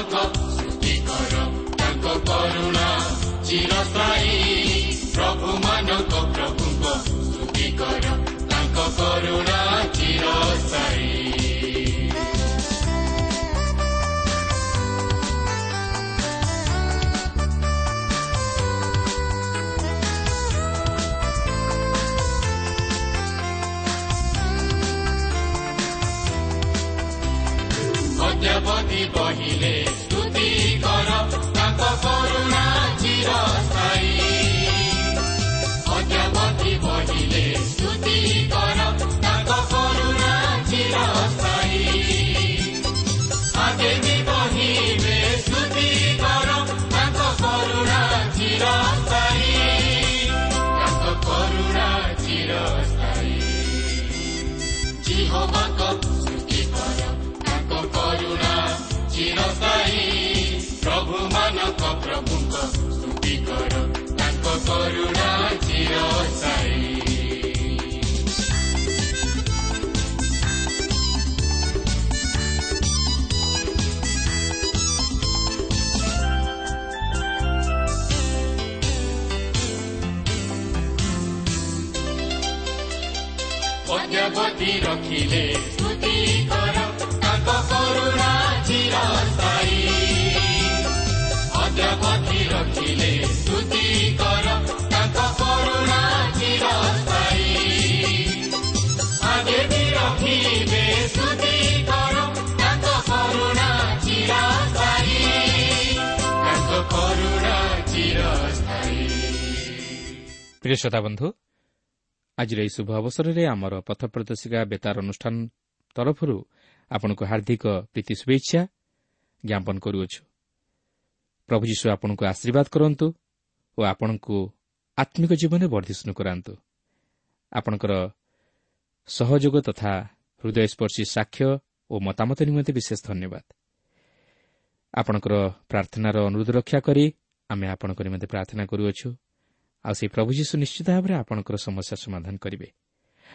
ଯହୋବାଙ୍କ ସ୍ତୁତି କର ତାଙ୍କ କରୁଣା ଅଦ୍ୟାବଧି ରଖିଲେ ସ୍ତୁତି କର ତାଙ୍କ କରୁଣା ଚିରସ୍ଥାୟୀ ଅଦ୍ୟାବଧି ରଖିଲେ ସ୍ତୁତି କର ତାଙ୍କ କରୁଣା ଚିରସ୍ଥାୟୀ ଆଗେ ବି ରଖିବେ ସ୍ତୁତି କର ତାଙ୍କ କରୁଣା ଚିରସ୍ଥାୟୀ ତାଙ୍କ କରୁଣା ଚିରସ୍ଥାୟୀ ପ୍ରିୟ ଶ୍ରୋତା ବନ୍ଧୁ ଆଜିର ଏହି ଶୁଭ ଅବସରରେ ଆମର ପଥ ପ୍ରଦର୍ଶିକା ବେତାର ଅନୁଷ୍ଠାନ ତରଫରୁ ଆପଣଙ୍କୁ ହାର୍ଦ୍ଦିକ ପ୍ରୀତି ଶୁଭେଚ୍ଛା ଜ୍ଞାପନ କରୁଅଛୁ। ପ୍ରଭୁ ଯୀଶୁ ଆପଣଙ୍କୁ ଆଶୀର୍ବାଦ କରନ୍ତୁ ଓ ଆପଣଙ୍କୁ ଆତ୍ମିକ ଜୀବନରେ ବର୍ଦ୍ଧିଷ୍ଣୁ କରାନ୍ତୁ। ଆପଣଙ୍କର ସହଯୋଗ ତଥା ହୃଦୟସ୍ପର୍ଶୀ ସାକ୍ଷ୍ୟ ଓ ମତାମତ ନିମନ୍ତେ ବିଶେଷ ଧନ୍ୟବାଦ। ଆପଣଙ୍କର ପ୍ରାର୍ଥନାର ଅନୁରୋଧ ରକ୍ଷା କରି ଆମେ ଆପଣଙ୍କ ନିମନ୍ତେ ପ୍ରାର୍ଥନା କରୁଅଛୁ। ଆଉ ସେହି ପ୍ରଭୁ ଯୀଶୁ ନିଶ୍ଚିତ ଭାବରେ ଆପଣଙ୍କର ସମସ୍ୟା ସମାଧାନ କରିବେ।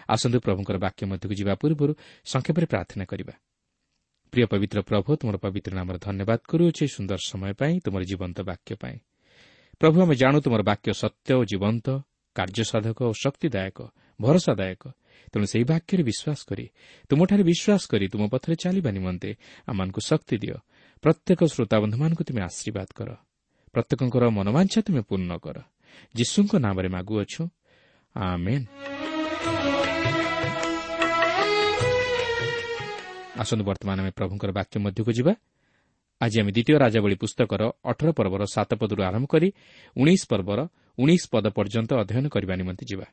ଆସନ୍ତୁ ପ୍ରଭୁଙ୍କର ବାକ୍ୟ ମଧ୍ୟକୁ ଯିବା ପୂର୍ବରୁ ସଂକ୍ଷେପରେ ପ୍ରାର୍ଥନା କରିବା। ପ୍ରିୟ ପବିତ୍ର ପ୍ରଭୁ ତୁମର ପବିତ୍ର ନାମର ଧନ୍ୟବାଦ କରୁଅଛି ସୁନ୍ଦର ସମୟ ପାଇଁ ତୁମର ଜୀବନ୍ତ ବାକ୍ୟ ପାଇଁ। ପ୍ରଭୁ ଆମେ ଜାଣୁ ତୁମର ବାକ୍ୟ ସତ୍ୟ ଓ ଜୀବନ୍ତ କାର୍ଯ୍ୟସାଧକ ଓ ଶକ୍ତିଦାୟକ ଭରସାଦାୟକ। ତେଣୁ ସେହି ବାକ୍ୟରେ ବିଶ୍ୱାସ କରି ତୁମଠାରେ ବିଶ୍ୱାସ କରି ତୁମ ପଥରେ ଚାଲିବା ନିମନ୍ତେ ଆମମାନଙ୍କୁ ଶକ୍ତି ଦିଅ। ପ୍ରତ୍ୟେକ ଶ୍ରୋତାବନ୍ଧୁମାନଙ୍କୁ ତୁମେ ଆଶୀର୍ବାଦ କର। ପ୍ରତ୍ୟେକଙ୍କର ମନୋବାଞ୍ଛା ତୁମେ ପୂର୍ଣ୍ଣ କର। ଯୀଶୁଙ୍କ ନାମରେ ମାଗୁଅଛୁ ଆମେନ୍ ଆସନ୍ତୁ ବର୍ତ୍ତମାନ ଆମେ ପ୍ରଭୁଙ୍କର ବାକ୍ୟ ମଧ୍ୟକୁ ଯିବା ଆଜି ଆମେ ଦ୍ୱିତୀୟ ରାଜାବଳୀ ପୁସ୍ତକର ଅଠର ପର୍ବର ସାତ ପଦରୁ ଆରମ୍ଭ କରି ଉଣେଇଶ ପର୍ବର ଉଣେଇଶ ପଦ ପର୍ଯ୍ୟନ୍ତ ଅଧ୍ୟୟନ କରିବା ନିମନ୍ତେ ଯିବା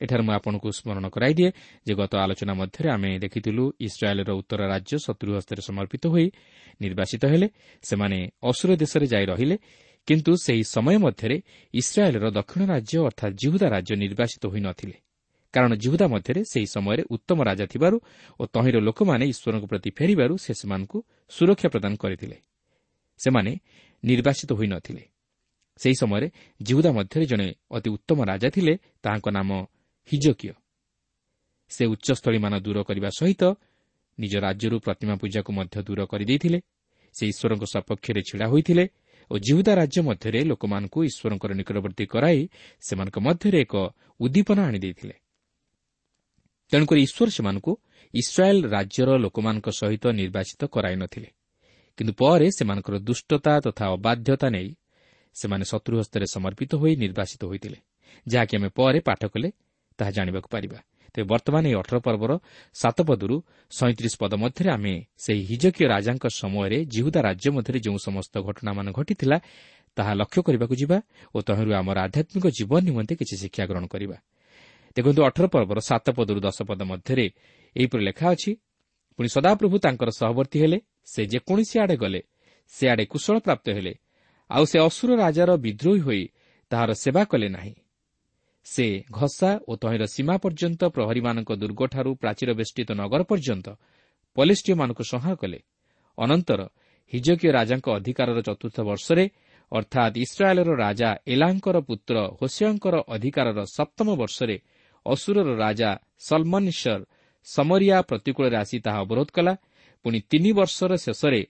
ଏଠାରେ ମୁଁ ଆପଣଙ୍କୁ ସ୍ମରଣ କରାଇଦିଏ ଯେ ଗତ ଆଲୋଚନା ମଧ୍ୟରେ ଆମେ ଦେଖିଥିଲୁ ଇସ୍ରାଏଲ୍ର ଉତ୍ତର ରାଜ୍ୟ ଶତ୍ରୁ ହସ୍ତରେ ସମର୍ପିତ ହୋଇ ନିର୍ବାସିତ ହେଲେ। ସେମାନେ ଅସୁର ଦେଶରେ ଯାଇ ରହିଲେ କିନ୍ତୁ ସେହି ସମୟ ମଧ୍ୟରେ ଇସ୍ରାଏଲ୍ର ଦକ୍ଷିଣ ରାଜ୍ୟ ଅର୍ଥାତ୍ ଜିହୁଦା ରାଜ୍ୟ ନିର୍ବାସିତ ହୋଇ ନ ଥିଲେ କାରଣ ଜିହୁଦା ମଧ୍ୟରେ ସେହି ସମୟରେ ଉତ୍ତମ ରାଜା ଥିବାରୁ ଓ ତହିଁର ଲୋକମାନେ ଈଶ୍ୱରଙ୍କ ପ୍ରତି ଫେରିବାରୁ ସେ ସେମାନଙ୍କୁ ସୁରକ୍ଷା ପ୍ରଦାନ କରିଥିଲେ। ସେମାନେ ନିର୍ବାସିତ ହୋଇ ନ ଥିଲେ ସେହି ସମୟରେ ଜିହୁଦା ମଧ୍ୟରେ ଜଣେ ଅତି ଉତ୍ତମ ରାଜା ଥିଲେ ତାହାଙ୍କ ନାମ ହିଜକିୟ। ସେ ଉଚ୍ଚସ୍ଥଳୀମାନ ଦୂର କରିବା ସହିତ ନିଜ ରାଜ୍ୟରୁ ପ୍ରତିମା ପୂଜାକୁ ମଧ୍ୟ ଦୂର କରିଦେଇଥିଲେ। ସେ ଈଶ୍ୱରଙ୍କ ସପକ୍ଷରେ ଛିଡ଼ା ହୋଇଥିଲେ ଓ ଜିହୁଦା ରାଜ୍ୟ ମଧ୍ୟରେ ଲୋକମାନଙ୍କୁ ଈଶ୍ୱରଙ୍କର ନିକଟବର୍ତ୍ତୀ କରାଇ ସେମାନଙ୍କ ମଧ୍ୟରେ ଏକ ଉଦ୍ଦୀପନା ଆଣିଦେଇଥିଲେ ତେଣୁକରି ଈଶ୍ୱର ସେମାନଙ୍କୁ ଇସ୍ରାଏଲ୍ ରାଜ୍ୟର ଲୋକମାନଙ୍କ ସହିତ ନିର୍ବାଚିତ କରାଇ ନ ଥିଲେ କିନ୍ତୁ ପରେ ସେମାନଙ୍କର ଦୁଷ୍ଟତା ତଥା ଅବାଧ୍ୟତା ନେଇ ସେମାନେ ଶତ୍ରୁ ହସ୍ତରେ ସମର୍ପିତ ହୋଇ ନିର୍ବାସିତ ହୋଇଥିଲେ ଯାହାକି ଆମେ ପରେ ପାଠ କଲେ ତାହା ଜାଣିବାକୁ ପାରିବା। ତେବେ ବର୍ତ୍ତମାନ ଏହି ଅଠର ପର୍ବର ସାତ ପଦରୁ ସଇଁତିରିଶ ପଦ ମଧ୍ୟରେ ଆମେ ସେହି ହିଜକୀୟ ରାଜାଙ୍କ ସମୟରେ ଜିହୁଦା ରାଜ୍ୟ ମଧ୍ୟରେ ଯେଉଁ ସମସ୍ତ ଘଟଣାମାନ ଘଟିଥିଲା ତାହା ଲକ୍ଷ୍ୟ କରିବାକୁ ଯିବା ଓ ତହିଁରୁ ଆମର ଆଧ୍ୟାତ୍ମିକ ଜୀବନ ନିମନ୍ତେ କିଛି ଶିକ୍ଷା ଗ୍ରହଣ କରିବା। ଦେଖନ୍ତୁ ଅଠର ପର୍ବର ସାତ ପଦରୁ ଦଶ ପଦ ମଧ୍ୟରେ ଏହିପରି ଲେଖା ଅଛି ପୁଣି ସଦାପ୍ରଭୁ ତାଙ୍କର ସହବର୍ତ୍ତୀ ହେଲେ ସେ ଯେକୌଣସି ଆଡ଼େ ଗଲେ ସେ ଆଡ଼େ କୁଶଳ ପ୍ରାପ୍ତ ହେଲେ ଆଉ ସେ ଅସୁର ରାଜାର ବିଦ୍ରୋହୀ ହୋଇ ତାହାର ସେବା କଲେ ନାହିଁ। ସେ ଘସା ଓ ତହିଁର ସୀମା ପର୍ଯ୍ୟନ୍ତ ପ୍ରହରୀମାନଙ୍କ ଦୁର୍ଗଠାରୁ ପ୍ରାଚୀର ବେଷ୍ଟିତ ନଗର ପର୍ଯ୍ୟନ୍ତ ପଲିଷ୍ଟିୟମାନଙ୍କୁ ସଂହାର କଲେ। ଅନନ୍ତର ହିଜକୀୟ ରାଜାଙ୍କ ଅଧିକାରର ଚତୁର୍ଥ ବର୍ଷରେ ଅର୍ଥାତ୍ ଇସ୍ରାଏଲ୍ର ରାଜା ଏଲାଙ୍କର ପୁତ୍ର ହୋସିଆଙ୍କର ଅଧିକାରର ସପ୍ତମ ବର୍ଷରେ ଅସୁରର ରାଜା ସଲମନିଶ୍ୱର ସମରିଆ ପ୍ରତିକୂଳରେ ଆସି ତାହା ଅବରୋଧ କଲା। ପୁଣି ତିନି ବର୍ଷର ଶେଷରେ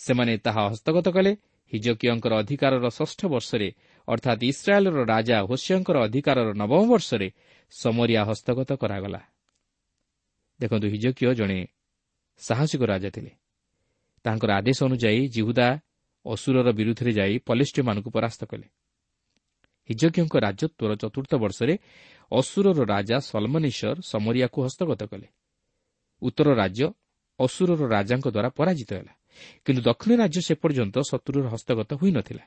ସେମାନେ ତାହା ହସ୍ତଗତ କଲେ। ହିଜକିୟଙ୍କର ଅଧିକାରର ଷଷ୍ଠ ବର୍ଷରେ ଅର୍ଥାତ୍ ଇସ୍ରାଏଲ୍ର ରାଜା ହୋସିୟଙ୍କର ଅଧିକାରର ନବମ ବର୍ଷରେ ସମରିଆ ହସ୍ତଗତ କରାଗଲା ଦେଖନ୍ତୁ ହିଜକିୟ ଜଣେ ସାହସିକ ରାଜା ଥିଲେ। ତାଙ୍କର ଆଦେଶ ଅନୁଯାୟୀ ଜିହୁଦା ଅସୁରର ବିରୁଦ୍ଧରେ ଯାଇ ପଲିଷ୍ଟିମାନଙ୍କୁ ପରାସ୍ତ କଲେ। ହିଜକିୟଙ୍କ ରାଜତ୍ୱର ଚତୁର୍ଥ ବର୍ଷରେ ଅସୁରର ରାଜା ସଲମନିଶ୍ୱର ସମରିଆକୁ ହସ୍ତଗତ କଲେ। ଉତ୍ତର ରାଜ୍ୟ ଅସୁରର ରାଜାଙ୍କ ଦ୍ୱାରା ପରାଜିତ ହେଲା। କିନ୍ତୁ ଦକ୍ଷିଣ ରାଜ୍ୟ ସେ ପର୍ଯ୍ୟନ୍ତ ଶତ୍ରୁର ହସ୍ତଗତ ହୋଇନଥିଲା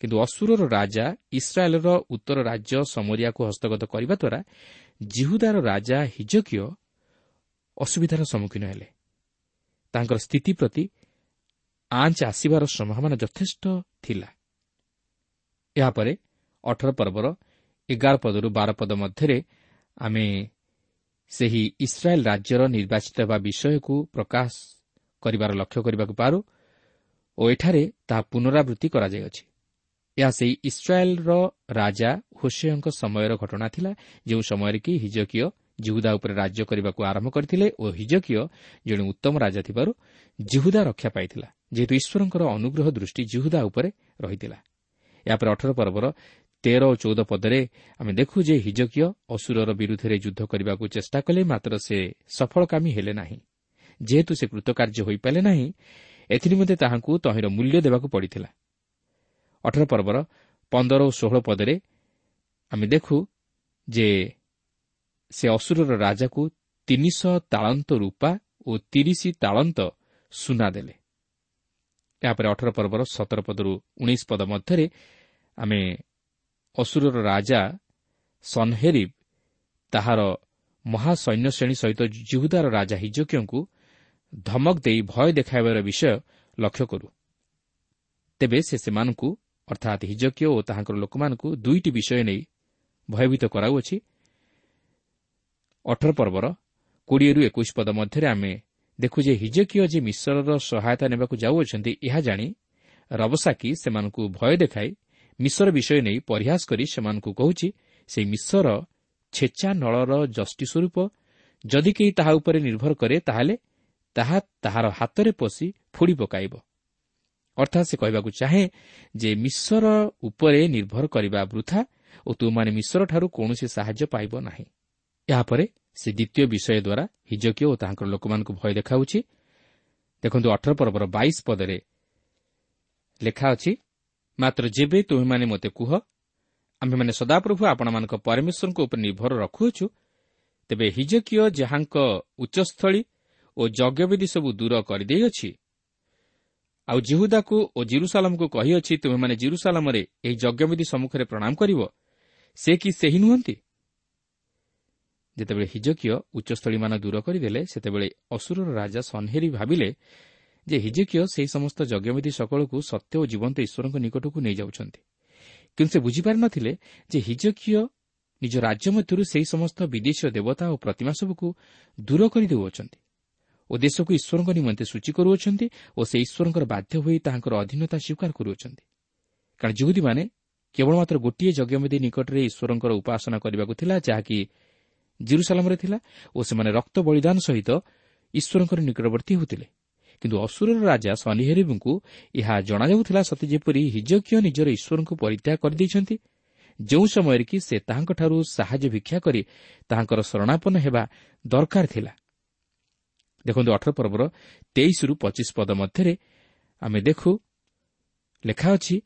କିନ୍ତୁ ଅସୁରର ରାଜା ଇସ୍ରାଏଲ୍ର ଉତ୍ତର ରାଜ୍ୟ ସମରିଆକୁ ହସ୍ତଗତ କରିବା ଦ୍ୱାରା ଜିହୁଦାର ରାଜା ହିଜକିୟ ଅସୁବିଧାର ସମ୍ମୁଖୀନ ହେଲେ। ତାଙ୍କର ସ୍ଥିତି ପ୍ରତି ଆଞ୍ଚ ଆସିବାର ସମ୍ଭାବନା ଯଥେଷ୍ଟ ଥିଲା। ଏହାପରେ ଅଠର ପର୍ବର ଏଗାର ପଦରୁ ବାର ପଦ ମଧ୍ୟରେ ଆମେ ସେହି ଇସ୍ରାଏଲ୍ ରାଜ୍ୟର ନିର୍ବାଚିତ ହେବା ବିଷୟକୁ ପ୍ରକାଶ କରିବାର ଲକ୍ଷ୍ୟ କରିବାକୁ ପାରୁ ଓ ଏଠାରେ ତାହା ପୁନରାବୃତ୍ତି କରାଯାଇଅଛି। ଏହା ସେହି ଇସ୍ରାଏଲ୍ର ରାଜା ହୋସିଓଙ୍କ ସମୟର ଘଟଣା ଥିଲା ଯେଉଁ ସମୟରେ କି ହିଜକିୟ ଜିହୁଦା ଉପରେ ରାଜ୍ୟ କରିବାକୁ ଆରମ୍ଭ କରିଥିଲେ ଓ ହିଜକିୟ ଜଣେ ଉତ୍ତମ ରାଜା ଥିବାରୁ ଜିହୁଦା ରକ୍ଷା ପାଇଥିଲା ଯେହେତୁ ଈଶ୍ୱରଙ୍କର ଅନୁଗ୍ରହ ଦୃଷ୍ଟି ଜିହୁଦା ଉପରେ ରହିଥିଲା। ଏହାପରେ ଅଠର ପର୍ବର ତେର ଓ ଚଉଦ ପଦରେ ଆମେ ଦେଖୁ ଯେ ହିଜକିୟ ଅସୁରର ବିରୁଦ୍ଧରେ ଯୁଦ୍ଧ କରିବାକୁ ଚେଷ୍ଟା କଲେ ମାତ୍ର ସେ ସଫଳକାମୀ ହେଲେ ନାହିଁ। ଯେହେତୁ ସେ କୃତକାର୍ଯ୍ୟ ହୋଇପାରିଲେ ନାହିଁ ଏଥିନିମନ୍ତେ ତାହାଙ୍କୁ ତହିଁର ମୂଲ୍ୟ ଦେବାକୁ ପଡ଼ିଥିଲା। ଅଠର ପର୍ବର ପନ୍ଦର ଓ ଷୋହଳ ପଦରେ ଆମେ ଦେଖୁ ଯେ ସେ ଅସୁରର ରାଜାକୁ ତିନିଶହ ତାଳନ୍ତ ରୂପା ଓ ତିରିଶ ତାଳନ୍ତ ସୁନା ଦେଲେ। ଏହାପରେ ଅଠର ପର୍ବର ସତର ପଦରୁ ଉଣେଇଶ ପଦ ମଧ୍ୟରେ ଆମେ ଅସୁରର ରାଜା ସନ୍ହେରିବ୍ ତାହାର ମହାସୈନ୍ୟ ଶ୍ରେଣୀ ସହିତ ଜିହୁଦାର ରାଜା ହିଜକିୟଙ୍କୁ ଧମକ ଦେଇ ଭୟ ଦେଖାଇବାର ବିଷୟ ଲକ୍ଷ୍ୟ କରୁ। ତେବେ ସେ ସେମାନଙ୍କୁ ଅର୍ଥାତ୍ ହିଜକିୟ ଓ ତାହାଙ୍କର ଲୋକମାନଙ୍କୁ ଦୁଇଟି ବିଷୟ ନେଇ ଭୟଭୀତ କରାଉଅଛି ଅଠର ପର୍ବର କୋଡ଼ିଏରୁ ଏକୋଇଶ ପଦ ମଧ୍ୟରେ ଆମେ ଦେଖୁ ଯେ ହିଜକିୟ ଯେ ମିଶ୍ରର ସହାୟତା ନେବାକୁ ଯାଉଅଛନ୍ତି ଏହା ଜାଣି ରବସାକି ସେମାନଙ୍କୁ ଭୟ ଦେଖାଇ ମିଶ୍ର ବିଷୟ ନେଇ ପରିହାସ କରି ସେମାନଙ୍କୁ କହୁଛି ସେହି ମିଶ୍ର ଛେଚା ନଳର ଯଷ୍ଟି ସ୍ୱରୂପ ଯଦି କେହି ତାହା ଉପରେ ନିର୍ଭର କରେ ତାହେଲେ ତାହା ତାହାର ହାତରେ ପଶି ଫୋଡ଼ି ପକାଇବ। ଅର୍ଥାତ୍ ସେ କହିବାକୁ ଚାହେଁ ଯେ ମିଶ୍ର ଉପରେ ନିର୍ଭର କରିବା ବୃଥା ଓ ତୁମମାନେ ମିଶ୍ରଠାରୁ କୌଣସି ସାହାଯ୍ୟ ପାଇବ ନାହିଁ। ଏହାପରେ ସେ ଦ୍ୱିତୀୟ ବିଷୟ ଦ୍ୱାରା ହିଜକିୟ ଓ ତାଙ୍କର ଲୋକମାନଙ୍କୁ ଭୟ ଦେଖାଉଛି। ଦେଖନ୍ତୁ ଅଠର ପର୍ବର ବାଇଶ ପଦରେ ଲେଖା ଅଛି ମାତ୍ର ଯେବେ ତୁମେମାନେ ମୋତେ କୁହ ଆମ୍ଭେମାନେ ସଦାପ୍ରଭୁ ଆପଣମାନଙ୍କ ପରମେଶ୍ୱରଙ୍କ ଉପରେ ନିର୍ଭର ରଖୁଅଛୁ ତେବେ ହିଜକିୟ ଯାହାଙ୍କ ଉଚ୍ଚସ୍ଥଳୀ ଓ ଯଜ୍ଞବିଧି ସବୁ ଦୂର କରିଦେଇଅଛି ଆଉ ଜିହୁଦାକୁ ଓ ଜିରୁସାଲମକୁ କହିଅଛି ତୁମେମାନେ ଜିରୁସାଲମରେ ଏହି ଯଜ୍ଞବିଧି ସମ୍ମୁଖରେ ପ୍ରଣାମ କରିବ ସେ କି ସେହି ନୁହନ୍ତି? ଯେତେବେଳେ ହିଜକିୟ ଉଚ୍ଚସ୍ଥଳୀମାନ ଦୂର କରିଦେଲେ ସେତେବେଳେ ଅସୁରର ରାଜା ସନ୍ହେରି ଭାବିଲେ ଯେ ହିଜକିୟ ସେହି ସମସ୍ତ ଯଜ୍ଞବିଧି ସକଳକୁ ସତ୍ୟ ଓ ଜୀବନ୍ତ ଈଶ୍ୱରଙ୍କ ନିକଟକୁ ନେଇଯାଉଛନ୍ତି କିନ୍ତୁ ସେ ବୁଝିପାରିନଥିଲେ ଯେ ହିଜକିୟ ନିଜ ରାଜ୍ୟ ମଧ୍ୟରୁ ସେହି ସମସ୍ତ ବିଦେଶୀୟ ଦେବତା ଓ ପ୍ରତିମା ସବୁକୁ ଦୂର କରିଦେଉଅଛନ୍ତି। ଓ ଦେଶକୁ ଈଶ୍ୱରଙ୍କ ନିମନ୍ତେ ସୂଚୀ କରୁଅଛନ୍ତି ଓ ସେ ଈଶ୍ୱରଙ୍କର ବାଧ୍ୟ ହୋଇ ତାହାଙ୍କର ଅଧୀନତା ସ୍ୱୀକାର କରୁଅଛନ୍ତି। କାରଣ ଯୁହୁଦୀମାନେ କେବଳ ମାତ୍ର ଗୋଟିଏ ଯଜ୍ଞବିଧି ନିକଟରେ ଈଶ୍ୱରଙ୍କର ଉପାସନା କରିବାକୁ ଥିଲା ଯାହାକି ଜିରୁସାଲାମରେ ଥିଲା ଓ ସେମାନେ ରକ୍ତ ବଳିଦାନ ସହିତ ଈଶ୍ୱରଙ୍କର ନିକଟବର୍ତ୍ତୀ ହେଉଥିଲେ। କିନ୍ତୁ ଅସୁରର ରାଜା ଶନିହେରିବଙ୍କୁ ଏହା ଜଣାଯାଉଥିଲା ସତେ ଯେପରି ହିଜକିୟ ନିଜର ଈଶ୍ୱରଙ୍କୁ ପରିତ୍ୟାଗ କରିଦେଇଛନ୍ତି ଯେଉଁ ସମୟରେ କି ସେ ତାହାଙ୍କଠାରୁ ସାହାଯ୍ୟ ଭିକ୍ଷା କରି ତାହାଙ୍କର ଶରଣାପନ୍ନ ହେବା ଦରକାର ଥିଲା। ଦେଖନ୍ତୁ ଅଠର ପର୍ବର ତେଇଶରୁ ପଚିଶ ପଦ ମଧ୍ୟରେ ଆମେ ଦେଖୁ ଲେଖା ଅଛି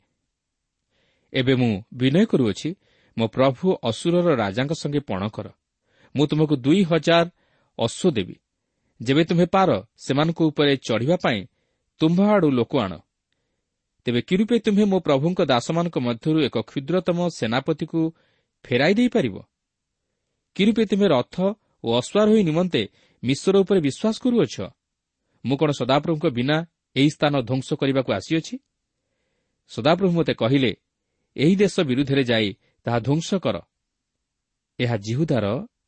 ଏବେ ମୁଁ ବିନୟ କରୁଅଛି ମୋ ପ୍ରଭୁ ଅସୁରର ରାଜାଙ୍କ ସଙ୍ଗେ ପଣ କର। ମୁଁ ତୁମକୁ ଦୁଇ ହଜାର ଅଶ୍ୱ ଦେବି। ଯେବେ ତୁମ୍ଭେ ପାର ସେମାନଙ୍କ ଉପରେ ଚଢ଼ିବା ପାଇଁ ତୁମ୍ଭ ଆଡ଼ୁ ଲୋକ ଆଣ। ତେବେ କିରୂପେ ତୁମ୍ଭେ ମୋ ପ୍ରଭୁଙ୍କ ଦାସମାନଙ୍କ ମଧ୍ୟରୁ ଏକ କ୍ଷୁଦ୍ରତମ ସେନାପତିକୁ ଫେରାଇ ଦେଇପାରିବ? କିରୂପେ ତୁମେ ରଥ ଓ ଅଶ୍ୱାରୋହୀ ନିମନ୍ତେ ମିଶ୍ର ଉପରେ ବିଶ୍ୱାସ କରୁଅଛ? ମୁଁ କ'ଣ ସଦାପ୍ରଭୁଙ୍କ ବିନା ଏହି ସ୍ଥାନ ଧ୍ୱଂସ କରିବାକୁ ଆସିଅଛି? ସଦାପ୍ରଭୁ ମୋତେ କହିଲେ ଏହି ଦେଶ ବିରୁଦ୍ଧରେ ଯାଇ ତାହା ଧ୍ୱଂସ କର। ଏହା ଜିହୁଦାର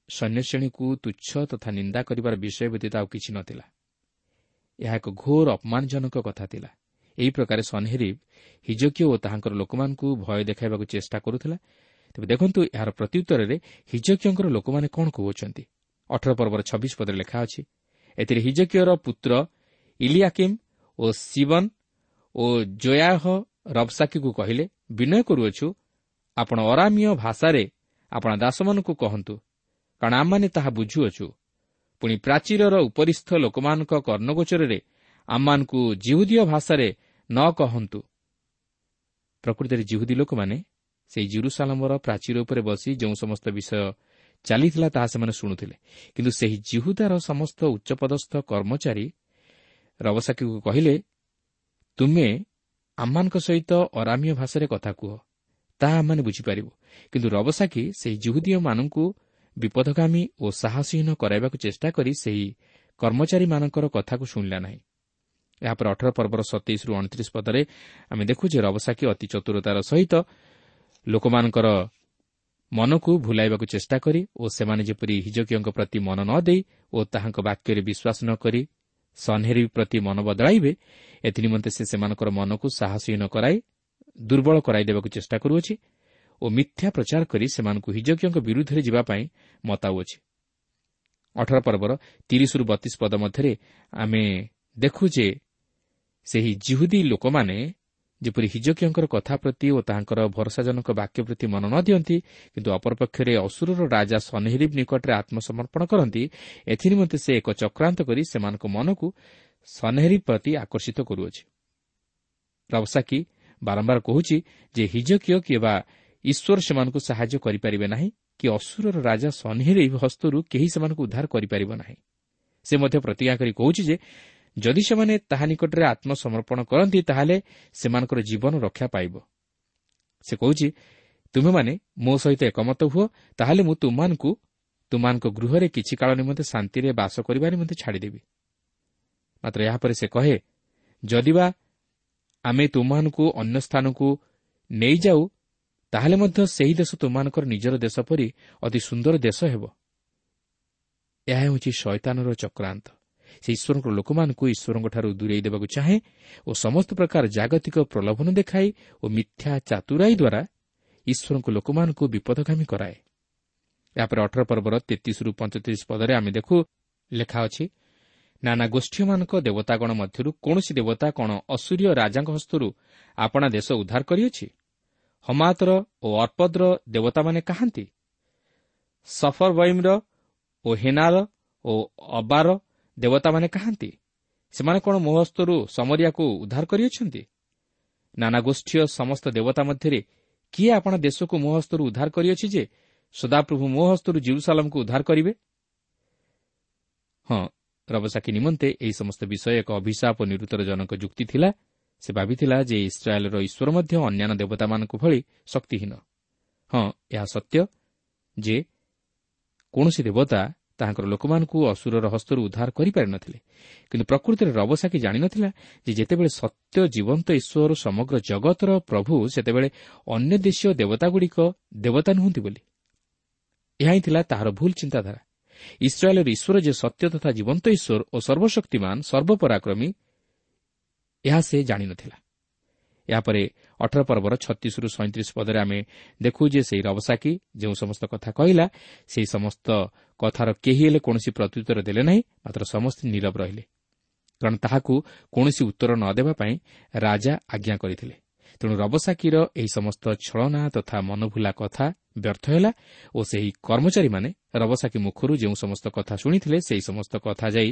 ସୈନ୍ୟଶ୍ରେଣୀକୁ ତୁଚ୍ଛ ତଥା ନିନ୍ଦା କରିବାର ବିଷୟ ବ୍ୟତୀତ ଆଉ କିଛି ନଥିଲା। ଏହା ଏକ ଘୋର ଅପମାନଜନକ କଥା ଥିଲା। ଏହି ପ୍ରକାର ସନ୍ହେରିବ୍ ହିଜକୀୟ ଓ ତାହାଙ୍କର ଲୋକମାନଙ୍କୁ ଭୟ ଦେଖାଇବାକୁ ଚେଷ୍ଟା କରୁଥିଲା। ତେବେ ଦେଖନ୍ତୁ ଏହାର ପ୍ରତ୍ୟୁତ୍ତରରେ ହିଜକୀୟଙ୍କର ଲୋକମାନେ କ'ଣ କହୁଅଛନ୍ତି? ଅଠର ପର୍ବର ଛବିଶ ପଦରେ ଲେଖା ଅଛି। ଏଥିରେ ହିଜକୀୟର ପୁତ୍ର ଇଲିଆକିମ୍ ଓ ଶିବନ୍ ଓ ଜୟାହ ରବ୍ସାକିକୁ କହିଲେ ବିନୟ କରୁଅଛୁ ଆପଣ ଅରାମୀୟ ଭାଷାରେ ଆପଣ ଦାସମାନଙ୍କୁ କହନ୍ତୁ କାରଣ ଆମମାନେ ତାହା ବୁଝୁଅଛୁ। ପୁଣି ପ୍ରାଚୀରର ଉପରିସ୍ଥ ଲୋକମାନଙ୍କ କର୍ଣ୍ଣଗୋଚରରେ ଆମମାନଙ୍କୁ ଜିହୁଦୀୟ ଭାଷାରେ ନ କହନ୍ତୁ। ପ୍ରକୃତରେ ଜିହୁଦୀ ଲୋକମାନେ ସେହି ଜିରୁସାଲମର ପ୍ରାଚୀର ଉପରେ ବସି ଯେଉଁ ସମସ୍ତ ବିଷୟ ଚାଲିଥିଲା ତାହା ସେମାନେ ଶୁଣୁଥିଲେ। କିନ୍ତୁ ସେହି ଜିହୁଦାର ସମସ୍ତ ଉଚ୍ଚପଦସ୍ଥ କର୍ମଚାରୀ ରବସାକିକୁ କହିଲେ ତୁମେ ଆମମାନଙ୍କ ସହିତ ଅରାମୀୟ ଭାଷାରେ କଥା କୁହ। ତାହା ଆମମାନେ ବୁଝିପାରିବୁ। କିନ୍ତୁ ରବସାକି ସେହି ଜୁହୁଦୀୟମାନଙ୍କୁ ବିପଦଗାମୀ ଓ ସାହସୀହୀନ କରାଇବାକୁ ଚେଷ୍ଟା କରି ସେହି କର୍ମଚାରୀମାନଙ୍କର କଥାକୁ ଶୁଣିଲା ନାହିଁ। ଏହାପରେ ଅଠର ପର୍ବର ସତେଇଶରୁ ଅଣତିରିଶ ପଦରେ ଆମେ ଦେଖୁ ଯେ ରବସାକି ଅତି ଚତୁରତାର ସହିତ ଲୋକମାନଙ୍କର ମନକୁ ଭୁଲାଇବାକୁ ଚେଷ୍ଟା କରି ଓ ସେମାନେ ଯେପରି ହିଜକୀୟଙ୍କ ପ୍ରତି ମନ ନ ଦେଇ ଓ ତାହାଙ୍କ ବାକ୍ୟରେ ବିଶ୍ୱାସ ନ କରି ସନ୍ହେରି ପ୍ରତି ମନ ବଦଳାଇବେ ଏଥିନିମନ୍ତେ ସେ ସେମାନଙ୍କର ମନକୁ ସାହସୀହୀନ କରାଇ ଦୁର୍ବଳ କରାଇଦେବାକୁ ଚେଷ୍ଟା କରୁଅଛି ଓ ମିଥ୍ୟା ପ୍ରଚାର କରି ସେମାନଙ୍କୁ ହିଜକୀୟଙ୍କ ବିରୁଦ୍ଧରେ ଯିବା ପାଇଁ ମତାଉଅଛି। ଅଠର ପର୍ବର ତିରିଶରୁ ବତିଶ ପଦ ମଧ୍ୟରେ ଆମେ ଦେଖୁ ଯେ ସେହି ଜିହୁଦୀ ଲୋକମାନେ ଯେପରି ହିଜକୀୟଙ୍କର କଥା ପ୍ରତି ଓ ତାହାଙ୍କର ଭରସାଜନକ ବାକ୍ୟ ପ୍ରତି ମନ ନ ଦିଅନ୍ତି କିନ୍ତୁ ଅପରପକ୍ଷରେ ଅସୁରର ରାଜା ସନେହରିବ୍ ନିକଟରେ ଆତ୍ମସମର୍ପଣ କରନ୍ତି ଏଥିନିମନ୍ତେ ସେ ଏକ ଚକ୍ରାନ୍ତ କରି ସେମାନଙ୍କ ମନକୁ ସନେହରିବ୍ ପ୍ରତି ଆକର୍ଷିତ କରୁଅଛି। ରବସାକି ବାରମ୍ବାର କହୁଛି ଯେ ହିଜକୀୟ କିମ୍ବା ଈଶ୍ୱର ସେମାନଙ୍କୁ ସାହାଯ୍ୟ କରିପାରିବେ ନାହିଁ କି ଅସୁରର ରାଜା ସନେହରିବ୍ ହସ୍ତରୁ କେହି ସେମାନଙ୍କୁ ଉଦ୍ଧାର କରିପାରିବ ନାହିଁ। ସେ ମଧ୍ୟ ପ୍ରତିଜ୍ଞା କରି କହୁଛି ଯେ ଯଦି ସେମାନେ ତାହା ନିକଟରେ ଆତ୍ମସମର୍ପଣ କରନ୍ତି ତାହେଲେ ସେମାନଙ୍କର ଜୀବନ ରକ୍ଷା ପାଇବ। ସେ କହୁଛି ତୁମେମାନେ ମୋ ସହିତ ଏକମତ ହୁଅ ତାହେଲେ ମୁଁ ତୁମମାନଙ୍କୁ ତୁମମାନଙ୍କ ଗୃହରେ କିଛି କାଳ ନିମନ୍ତେ ଶାନ୍ତିରେ ବାସ କରିବା ନିମନ୍ତେ ଛାଡ଼ିଦେବି। ମାତ୍ର ଏହାପରେ ସେ କହେ ଯଦିବା ଆମେ ତୁମମାନଙ୍କୁ ଅନ୍ୟ ସ୍ଥାନକୁ ନେଇଯାଉ ତାହେଲେ ମଧ୍ୟ ସେହି ଦେଶ ତୁମମାନଙ୍କର ନିଜର ଦେଶ ପରି ଅତି ସୁନ୍ଦର ଦେଶ ହେବ। ଏହା ହେଉଛି ଶୈତାନର ଚକ୍ରାନ୍ତ। ସେ ଈଶ୍ୱରଙ୍କ ଲୋକମାନଙ୍କୁ ଈଶ୍ୱରଙ୍କଠାରୁ ଦୂରେଇ ଦେବାକୁ ଚାହେଁ ଓ ସମସ୍ତ ପ୍ରକାର ଜାଗତିକ ପ୍ରଲୋଭନ ଦେଖାଇ ଓ ମିଥ୍ୟା ଚାତୁରାଇ ଦ୍ୱାରା ଈଶ୍ୱରଙ୍କ ଲୋକମାନଙ୍କୁ ବିପଦଗାମୀ କରାଏ। ଏହାପରେ ଅଠର ପର୍ବର ତେତିଶରୁ ପଞ୍ଚତିରିଶ ପଦରେ ଆମେ ଦେଖୁ ଲେଖା ଅଛି ନାନା ଗୋଷ୍ଠୀମାନଙ୍କ ଦେବତାଗଣ ମଧ୍ୟରୁ କୌଣସି ଦେବତା କ'ଣ ଅସୁରୀୟ ରାଜାଙ୍କ ହସ୍ତରୁ ଆପଣା ଦେଶ ଉଦ୍ଧାର କରିଅଛି? ହମାତର ଓ ଅର୍ପଦର ଦେବତାମାନେ କାହାନ୍ତି? ସଫରବଇମ୍ର ଓ ହେନାର ଓ ଅବାର ଦେବତାମାନେ କାହାନ୍ତି? ସେମାନେ କ'ଣ ମୋ ହସ୍ତରୁ ସମରିଆକୁ ଉଦ୍ଧାର କରିଅଛନ୍ତି? ନାନା ଗୋଷ୍ଠୀୟ ସମସ୍ତ ଦେବତା ମଧ୍ୟରେ କିଏ ଆପଣ ଦେଶକୁ ମୋ ହସ୍ତରୁ ଉଦ୍ଧାର କରିଅଛି ଯେ ସଦାପ୍ରଭୁ ମୋ ହସ୍ତରୁ ଜିରୁସାଲାମକୁ ଉଦ୍ଧାର କରିବେ? ହଁ ରବସାଖୀ ନିମନ୍ତେ ଏହି ସମସ୍ତ ବିଷୟ ଏକ ଅଭିଶାପ ଓ ନିରୁତ୍ତରଜନକ ଯୁକ୍ତି ଥିଲା। ସେ ଭାବିଥିଲା ଯେ ଇସ୍ରାଏଲ୍ର ଈଶ୍ୱର ମଧ୍ୟ ଅନ୍ୟାନ୍ୟ ଦେବତାମାନଙ୍କ ଭଳି ଶକ୍ତିହୀନ। ହଁ ଏହା ସତ୍ୟ ଯେ କୌଣସି ଦେବତା ତାହାଙ୍କର ଲୋକମାନଙ୍କୁ ଅସୁରର ହସ୍ତରୁ ଉଦ୍ଧାର କରିପାରିନଥିଲେ କିନ୍ତୁ ପ୍ରକୃତିରେ ରବସାକି ଜାଣିନଥିଲା ଯେ ଯେତେବେଳେ ସତ୍ୟ ଜୀବନ୍ତ ଈଶ୍ୱର ସମଗ୍ର ଜଗତର ପ୍ରଭୁ ସେତେବେଳେ ଅନ୍ୟ ଦେଶୀୟ ଦେବତାଗୁଡ଼ିକ ଦେବତା ନୁହନ୍ତି ବୋଲି। ଏହା ହିଁ ଥିଲା ତାହାର ଭୁଲ ଚିନ୍ତାଧାରା। ଇସ୍ରାଏଲ୍ର ଈଶ୍ୱର ଯେ ସତ୍ୟ ତଥା ଜୀବନ୍ତ ଈଶ୍ୱର ଓ ସର୍ବଶକ୍ତିମାନ ସର୍ବପରାକ୍ରମୀ ଏହା ସେ ଜାଣିନଥିଲା। ଏହାପରେ ଅଠର ପର୍ବର ଛତିଶରୁ ସଇଁତିରିଶ ପଦରେ ଆମେ ଦେଖୁ ଯେ ସେହି ରବସାକି ଯେଉଁ ସମସ୍ତ କଥା କହିଲା ସେହି ସମସ୍ତ କଥାର କେହି ହେଲେ କୌଣସି ପ୍ରତ୍ୟୁତ୍ତର ଦେଲେ ନାହିଁ ମାତ୍ର ସମସ୍ତେ ନିରବ ରହିଲେ। କାରଣ ତାହାକୁ କୌଣସି ଉତ୍ତର ନ ଦେବା ପାଇଁ ରାଜା ଆଜ୍ଞା କରିଥିଲେ। ତେଣୁ ରବସାକିର ଏହି ସମସ୍ତ ଛଳନା ତଥା ମନଭୁଲା କଥା ବ୍ୟର୍ଥ ହେଲା ଓ ସେହି କର୍ମଚାରୀମାନେ ରବସାକି ମୁଖରୁ ଯେଉଁ ସମସ୍ତ କଥା ଶୁଣିଥିଲେ ସେହି ସମସ୍ତ କଥା ଯାଇ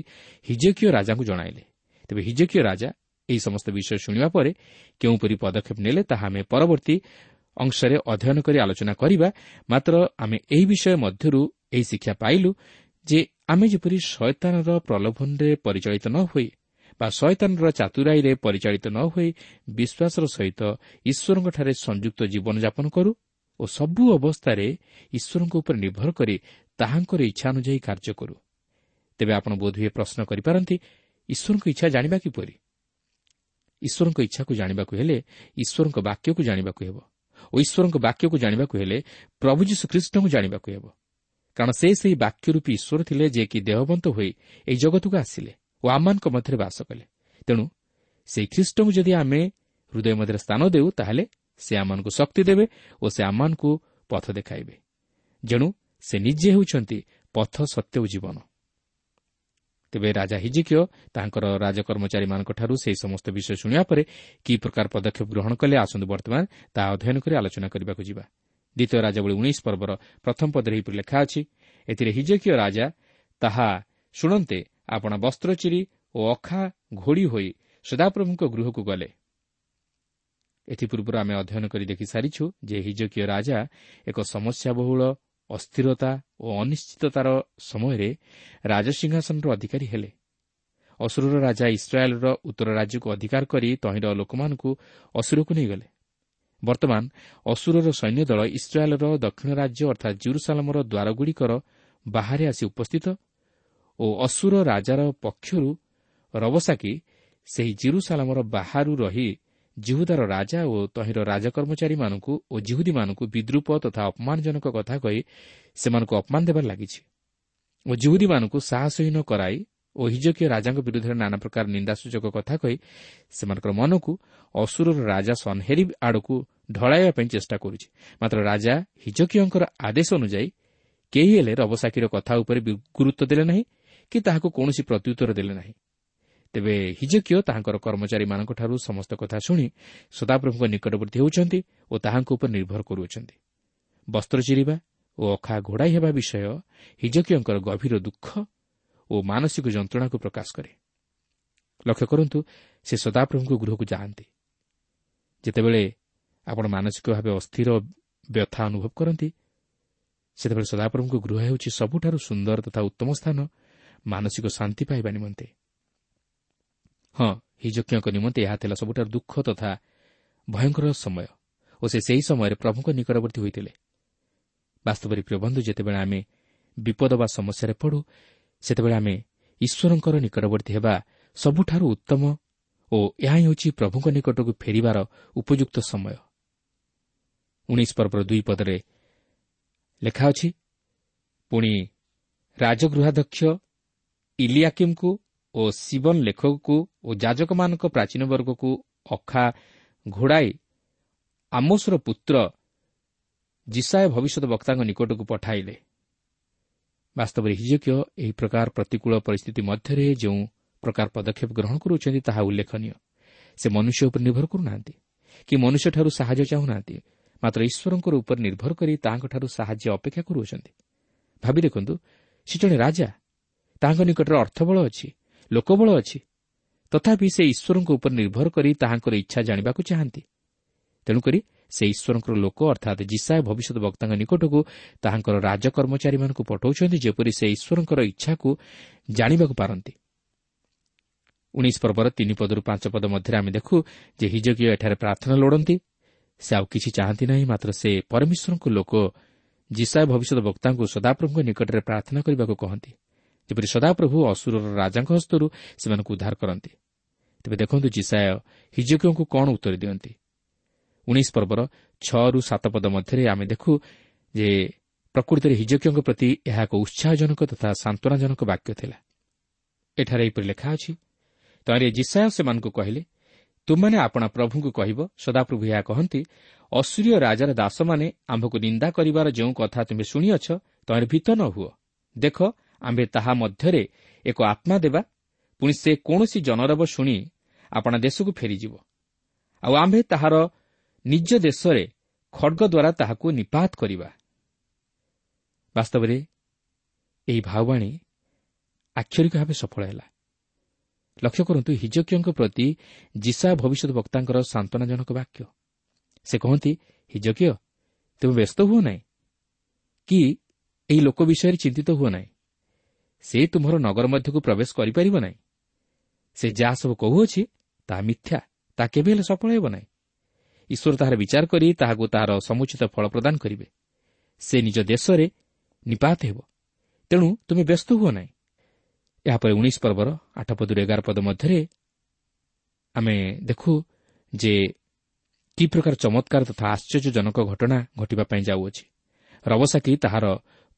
ହିଜକୀୟ ରାଜାଙ୍କୁ ଜଣାଇଲେ। ତେବେ ହିଜକୀୟ ରାଜା ଏହି ସମସ୍ତ ବିଷୟ ଶୁଣିବା ପରେ କେଉଁପରି ପଦକ୍ଷେପ ନେଲେ ତାହା ଆମେ ପରବର୍ତ୍ତୀ ଅଂଶରେ ଅଧ୍ୟୟନ କରି ଆଲୋଚନା କରିବା ମାତ୍ର ଆମେ ଏହି ବିଷୟ ମଧ୍ୟରୁ ଏହି ଶିକ୍ଷା ପାଇଲୁ ଯେ ଆମେ ଯେପରି ଶୟତାନର ପ୍ରଲୋଭନରେ ପରିଚାଳିତ ନ ହୋଇ ବା ଶୟତାନର ଚାତୁରାଇରେ ପରିଚାଳିତ ନ ହୋଇ ବିଶ୍ୱାସର ସହିତ ଈଶ୍ୱରଙ୍କଠାରେ ସଂଯୁକ୍ତ ଜୀବନଯାପନ କରୁ ଓ ସବୁ ଅବସ୍ଥାରେ ଈଶ୍ୱରଙ୍କ ଉପରେ ନିର୍ଭର କରି ତାହାଙ୍କର ଇଚ୍ଛା ଅନୁଯାୟୀ କାର୍ଯ୍ୟ କରୁ। ତେବେ ଆପଣ ବୋଧହୁଏ ପ୍ରଶ୍ନ କରିପାରନ୍ତି ଈଶ୍ୱରଙ୍କ ଇଚ୍ଛା ଜାଣିବା କିପରି? ଈଶ୍ୱରଙ୍କ ଇଚ୍ଛାକୁ ଜାଣିବାକୁ ହେଲେ ଈଶ୍ୱରଙ୍କ ବାକ୍ୟକୁ ଜାଣିବାକୁ ହେବ। ଓ ଈଶ୍ୱରଙ୍କ ବାକ୍ୟକୁ ଜାଣିବାକୁ ହେଲେ ପ୍ରଭୁ ଯୀଶୁଖ୍ରୀଷ୍ଟଙ୍କୁ ଜାଣିବାକୁ ହେବ। କାରଣ ସେ ସେହି ବାକ୍ୟ ରୂପୀ ଈଶ୍ୱର ଥିଲେ ଯିଏକି ଦେହବନ୍ତ ହୋଇ ଏହି ଜଗତକୁ ଆସିଲେ ଓ ଆମମାନଙ୍କ ମଧ୍ୟରେ ବାସ କଲେ। ତେଣୁ ସେହି ଖ୍ରୀଷ୍ଟଙ୍କୁ ଯଦି ଆମେ ହୃଦୟ ମଧ୍ୟରେ ସ୍ଥାନ ଦେଉ ତାହେଲେ ସେ ଆମମାନଙ୍କୁ ଶକ୍ତି ଦେବେ ଓ ସେ ଆମମାନଙ୍କୁ ପଥ ଦେଖାଇବେ। ଯେଣୁ ସେ ନିଜେ ହେଉଛନ୍ତି ପଥ ସତ୍ୟ ଓ ଜୀବନ। ତେବେ ରାଜା ହିଜିକିଓ ତାଙ୍କର ରାଜକର୍ମଚାରୀମାନଙ୍କଠାରୁ ସେହି ସମସ୍ତ ବିଷୟ ଶୁଣିବା ପରେ କି ପ୍ରକାର ପଦକ୍ଷେପ ଗ୍ରହଣ କଲେ ଆସନ୍ତୁ ବର୍ତ୍ତମାନ ତାହା ଅଧ୍ୟୟନ କରି ଆଲୋଚନା କରିବାକୁ ଯିବା। ଦ୍ୱିତୀୟ ରାଜାବଳୀ ଉଣେଇଶ ପର୍ବର ପ୍ରଥମ ପଦରେ ଏହିପରି ଲେଖା ଅଛି ଏଥିରେ ହିଜକିୟ ରାଜା ତାହା ଶୁଣନ୍ତେ ଆପଣ ବସ୍ତ୍ର ଚିରି ଓ ଅଖା ଘୋଡ଼ି ହୋଇ ସଦାପ୍ରଭୁଙ୍କ ଗୃହକୁ ଗଲେ। ଏଥିପୂର୍ବରୁ ଆମେ ଅଧ୍ୟୟନ କରି ଦେଖିସାରିଛୁ ଯେ ହିଜକିୟ ରାଜା ଏକ ସମସ୍ୟାବହୁଳ ଅସ୍ଥିରତା ଓ ଅନିଶ୍ଚିତତାର ସମୟରେ ରାଜସିଂହାସନର ଅଧିକାରୀ ହେଲେ। ଅସୁରର ରାଜା ଇସ୍ରାଏଲ୍ର ଉତ୍ତର ରାଜ୍ୟକୁ ଅଧିକାର କରି ତହିଁର ଲୋକମାନଙ୍କୁ ଅସୁରକୁ ନେଇଗଲେ। ବର୍ତ୍ତମାନ ଅସୁରର ସୈନ୍ୟ ଦଳ ଇସ୍ରାଏଲ୍ର ଦକ୍ଷିଣ ରାଜ୍ୟ ଅର୍ଥାତ୍ ଜୁରୁସାଲାମର ଦ୍ୱାରଗୁଡ଼ିକର ବାହାରେ ଆସି ଉପସ୍ଥିତ ଓ ଅସୁର ରାଜାର ପକ୍ଷରୁ ରବସାକି ସେହି ଜିରୁସାଲାମର ବାହାରୁ ରହି ଜିହୁଦାର ରାଜା ଓ ତହିଁର ରାଜକର୍ମଚାରୀମାନଙ୍କୁ ଓ ଜିହୁଦୀମାନଙ୍କୁ ବିଦ୍ରୁପ ତଥା ଅପମାନଜନକ କଥା କହି ସେମାନଙ୍କୁ ଅପମାନ ଦେବାରେ ଲାଗିଛି। ଓ ଜିହୁଦୀମାନଙ୍କୁ ସାହସହୀନ କରାଇ ଓ ହିଜକୀୟ ରାଜାଙ୍କ ବିରୁଦ୍ଧରେ ନାନା ପ୍ରକାର ନିନ୍ଦାସୂଚକ କଥା କହି ସେମାନଙ୍କର ମନକୁ ଅସୁରର ରାଜା ସନ୍ହେରି ଆଡ଼କୁ ଢଳାଇବା ପାଇଁ ଚେଷ୍ଟା କରୁଛି। ମାତ୍ର ରାଜା ହିଜକୀୟଙ୍କର ଆଦେଶ ଅନୁଯାୟୀ କେହି ହେଲେ ରବସାକ୍ଷୀର କଥା ଉପରେ ଗୁରୁତ୍ୱ ଦେଲେ ନାହିଁ କି ତାହାକୁ କୌଣସି ପ୍ରତ୍ୟୁତ୍ତର ଦେଲେ ନାହିଁ। ତେବେ ହିଜକିଓ ତାହାଙ୍କର କର୍ମଚାରୀମାନଙ୍କଠାରୁ ସମସ୍ତ କଥା ଶୁଣି ସଦାପ୍ରଭୁଙ୍କ ନିକଟବର୍ତ୍ତୀ ହେଉଛନ୍ତି ଓ ତାହାଙ୍କ ଉପରେ ନିର୍ଭର କରୁଅଛନ୍ତି। ବସ୍ତ୍ର ଚିରିବା ଓ ଅଖା ଘୋଡ଼ାଇ ହେବା ବିଷୟ ହିଜକିଓଙ୍କର ଗଭୀର ଦୁଃଖ ଓ ମାନସିକ ଯନ୍ତ୍ରଣାକୁ ପ୍ରକାଶ କରେ। ଲକ୍ଷ୍ୟ କରନ୍ତୁ ସେ ସଦାପ୍ରଭୁଙ୍କ ଗୃହକୁ ଯାଆନ୍ତି। ଯେତେବେଳେ ଆପଣ ମାନସିକ ଭାବେ ଅସ୍ଥିର ବ୍ୟଥା ଅନୁଭବ କରନ୍ତି ସେତେବେଳେ ସଦାପ୍ରଭୁଙ୍କ ଗୃହ ହେଉଛି ସବୁଠାରୁ ସୁନ୍ଦର ତଥା ଉତ୍ତମ ସ୍ଥାନ ମାନସିକ ଶାନ୍ତି ପାଇବା ନିମନ୍ତେ। ହଁ ହିଜକ୍ଷଙ୍କ ନିମନ୍ତେ ଏହା ଥିଲା ସବୁଠାରୁ ଦୁଃଖ ତଥା ଭୟଙ୍କର ସମୟ ଓ ସେ ସେହି ସମୟରେ ପ୍ରଭୁଙ୍କ ନିକଟବର୍ତ୍ତୀ ହୋଇଥିଲେ। ବାସ୍ତବରେ ପ୍ରିୟ ବନ୍ଧୁ ଯେତେବେଳେ ଆମେ ବିପଦ ବା ସମସ୍ୟାରେ ପଡ଼ୁ ସେତେବେଳେ ଆମେ ଈଶ୍ୱରଙ୍କର ନିକଟବର୍ତ୍ତୀ ହେବା ସବୁଠାରୁ ଉତ୍ତମ ଓ ଏହା ହିଁ ହେଉଛି ପ୍ରଭୁଙ୍କ ନିକଟକୁ ଫେରିବାର ଉପଯୁକ୍ତ ସମୟ। ଉଣେଇଶ ପର୍ବର ଦୁଇ ପଦରେ ଲେଖା ଅଛି ପୁଣି ରାଜଗୃହାଧ୍ୟକ୍ଷ ଇଲିଆକିମ୍କୁ ଓ ଶିବନ ଲେଖକକୁ ଓ ଯାଜକମାନଙ୍କ ପ୍ରାଚୀନ ବର୍ଗକୁ ଅଖା ଘୋଡ଼ାଇ ଆମୋସର ପୁତ୍ର ଜିସାଏ ଭବିଷ୍ୟତ ବକ୍ତାଙ୍କ ନିକଟକୁ ପଠାଇଲେ। ବାସ୍ତବରେ ହିଜକିୟ ଏହି ପ୍ରକାର ପ୍ରତିକୂଳ ପରିସ୍ଥିତି ମଧ୍ୟରେ ଯେଉଁ ପ୍ରକାର ପଦକ୍ଷେପ ଗ୍ରହଣ କରୁଛନ୍ତି ତାହା ଉଲ୍ଲେଖନୀୟ। ସେ ମନୁଷ୍ୟ ଉପରେ ନିର୍ଭର କରୁନାହାନ୍ତି କି ମନୁଷ୍ୟଠାରୁ ସାହାଯ୍ୟ ଚାହୁଁନାହାନ୍ତି। ମାତ୍ର ଈଶ୍ୱରଙ୍କର ଉପରେ ନିର୍ଭର କରି ତାହାଙ୍କଠାରୁ ସାହାଯ୍ୟ ଅପେକ୍ଷା କରୁଅଛନ୍ତି। ଭାବି ଦେଖନ୍ତୁ ସେ ଜଣେ ରାଜା। ତାହାଙ୍କ ନିକଟରେ ଅର୍ଥବଳ ଅଛି। ଲୋକବଳ ଅଛି। ତଥାପି ସେ ଈଶ୍ୱରଙ୍କ ଉପରେ ନିର୍ଭର କରି ତାହାଙ୍କର ଇଚ୍ଛା ଜାଣିବାକୁ ଚାହାନ୍ତି। ତେଣୁକରି ସେ ଈଶ୍ୱରଙ୍କର ଲୋକ ଅର୍ଥାତ୍ ଜିସାଏ ଭବିଷ୍ୟତ ବକ୍ତାଙ୍କ ନିକଟକୁ ତାହାଙ୍କର ରାଜକର୍ମଚାରୀମାନଙ୍କୁ ପଠାଉଛନ୍ତି ଯେପରି ସେ ଈଶ୍ୱରଙ୍କର ଇଚ୍ଛାକୁ ଜାଣିବାକୁ ପାରନ୍ତି। ଉଣେଇଶ ପର୍ବର ତିନି ପଦରୁ ପାଞ୍ଚ ପଦ ମଧ୍ୟରେ ଆମେ ଦେଖୁ ଯେ ହିଜକୀୟ ଏଠାରେ ପ୍ରାର୍ଥନା ଲୋଡ଼ନ୍ତି। ସେ ଆଉ କିଛି ଚାହାନ୍ତି ନାହିଁ ମାତ୍ର ସେ ପରମେଶ୍ୱରଙ୍କ ଲୋକ ଜିସାଏ ଭବିଷ୍ୟତ ବକ୍ତାଙ୍କୁ ସଦାପ୍ରଭୁଙ୍କ ନିକଟରେ ପ୍ରାର୍ଥନା କରିବାକୁ କହନ୍ତି। ଯେପରି ସଦାପ୍ରଭୁ ଅସୁରର ରାଜାଙ୍କ ହସ୍ତରୁ ସେମାନଙ୍କୁ ଉଦ୍ଧାର କରନ୍ତି। ତେବେ ଦେଖନ୍ତୁ ଜିସାୟ ହିଜକୀୟଙ୍କୁ କ'ଣ ଉତ୍ତର ଦିଅନ୍ତି। ଉଣେଇଶ ପର୍ବର ଛଅରୁ ସାତ ପଦ ମଧ୍ୟରେ ଆମେ ଦେଖୁ ଯେ ପ୍ରକୃତିରେ ହିଜକୀୟଙ୍କ ପ୍ରତି ଏହା ଏକ ଉତ୍ସାହଜନକ ତଥା ସାନ୍ତ୍ୱନାଜନକ ବାକ୍ୟ ଥିଲା। ଏଠାରେ ଏହିପରି ଲେଖା ଅଛି ତହିଁରେ ଜିସାୟ ସେମାନଙ୍କୁ କହିଲେ ତୁମମାନେ ଆପଣା ପ୍ରଭୁଙ୍କୁ କହିବ ସଦାପ୍ରଭୁ ଏହା କହନ୍ତି ଅସୁରୀୟ ରାଜାର ଦାସମାନେ ଆମ୍ଭକୁ ନିନ୍ଦା କରିବାର ଯେଉଁ କଥା ତୁମେ ଶୁଣିଅଛ ତହିଁରେ ଭୀତ ନ ହୁଅ। ଦେଖ ଆମ୍ଭେ ତାହା ମଧ୍ୟରେ ଏକ ଆତ୍ମା ଦେବା ପୁଣି ସେ କୌଣସି ଜନରବ ଶୁଣି ଆପଣା ଦେଶକୁ ଫେରିଯିବ। ଆଉ ଆମ୍ଭେ ତାହାର ନିଜ ଦେଶରେ ଖଡ଼ଗ ଦ୍ୱାରା ତାହାକୁ ନିପାତ କରିବା। ବାସ୍ତବରେ ଏହି ଭାବବାଣୀ ଆକ୍ଷରିକ ଭାବେ ସଫଳ ହେଲା। ଲକ୍ଷ୍ୟ କରନ୍ତୁ ହିଜକିୟଙ୍କ ପ୍ରତି ଜିସା ଭବିଷ୍ୟତ ବକ୍ତାଙ୍କର ସାନ୍ତ୍ୱନାଜନକ ବାକ୍ୟ। ସେ କହନ୍ତି ହିଜକିୟ ତୁମେ ବ୍ୟସ୍ତ ହୁଅ ନାହିଁ? କି ଏହି ଲୋକ ବିଷୟରେ ଚିନ୍ତିତ ହୁଅ ନାହିଁ? ସେ ତୁମର ନଗର ମଧ୍ୟକୁ ପ୍ରବେଶ କରିପାରିବ ନାହିଁ। ସେ ଯାହା ସବୁ କହୁଅଛି ତାହା ମିଥ୍ୟା ତାହା କେବେ ହେଲେ ସଫଳ ହେବ ନାହିଁ। ଈଶ୍ୱର ତାହାର ବିଚାର କରି ତାହାକୁ ତାହାର ସମୁଚିତ ଫଳ ପ୍ରଦାନ କରିବେ। ସେ ନିଜ ଦେଶରେ ନିପାତ ହେବ। ତେଣୁ ତୁମେ ବ୍ୟସ୍ତ ହୁଅ ନାହିଁ। ଏହାପରେ ଉଣେଇଶ ପର୍ବର ଆଠ ପଦରୁ ଏଗାର ପଦ ମଧ୍ୟରେ ଆମେ ଦେଖୁ ଯେ କି ପ୍ରକାର ଚମତ୍କାର ତଥା ଆଶ୍ଚର୍ଯ୍ୟଜନକ ଘଟଣା ଘଟିବା ପାଇଁ ଯାଉଅଛି। ରବସାକି ତାହାର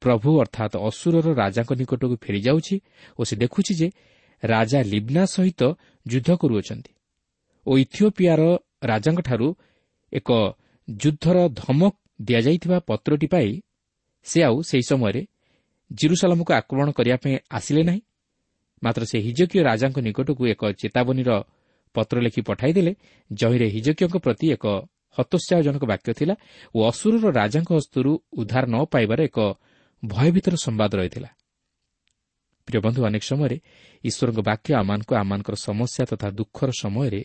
ପ୍ରଭୁ ଅର୍ଥାତ୍ ଅସୁରର ରାଜାଙ୍କ ନିକଟକୁ ଫେରିଯାଉଛି ଓ ସେ ଦେଖୁଛି ଯେ ରାଜା ଲିବ୍ନା ସହିତ ଯୁଦ୍ଧ କରୁଅଛନ୍ତି ଓ ଇଥିଓପିଆର ରାଜାଙ୍କଠାରୁ ଏକ ଯୁଦ୍ଧର ଧମକ ଦିଆଯାଇଥିବା ପତ୍ରଟି ପାଇ ସେ ଆଉ ସେହି ସମୟରେ ଜିରୁସାଲାମକୁ ଆକ୍ରମଣ କରିବା ପାଇଁ ଆସିଲେ ନାହିଁ। ମାତ୍ର ସେ ହିଜକୀୟ ରାଜାଙ୍କ ନିକଟକୁ ଏକ ଚେତାବନୀର ପତ୍ର ଲେଖି ପଠାଇଦେଲେ। ଜହିରେ ହିଜକୀୟଙ୍କ ପ୍ରତି ଏକ ହତୋତ୍ସାହଜନକ ବାକ୍ୟ ଥିଲା ଓ ଅସୁରର ରାଜାଙ୍କ ହସ୍ତରୁ ଉଦ୍ଧାର ନ ପାଇବାର ଏକ ଭୟଭୀତର ସମ୍ବାଦ ରହିଥିଲା। ପ୍ରିୟ ବନ୍ଧୁ ଅନେକ ସମୟରେ ଈଶ୍ୱରଙ୍କ ବାକ୍ୟ ଆମମାନଙ୍କୁ ଆମମାନଙ୍କର ସମସ୍ୟା ତଥା ଦୁଃଖର ସମୟରେ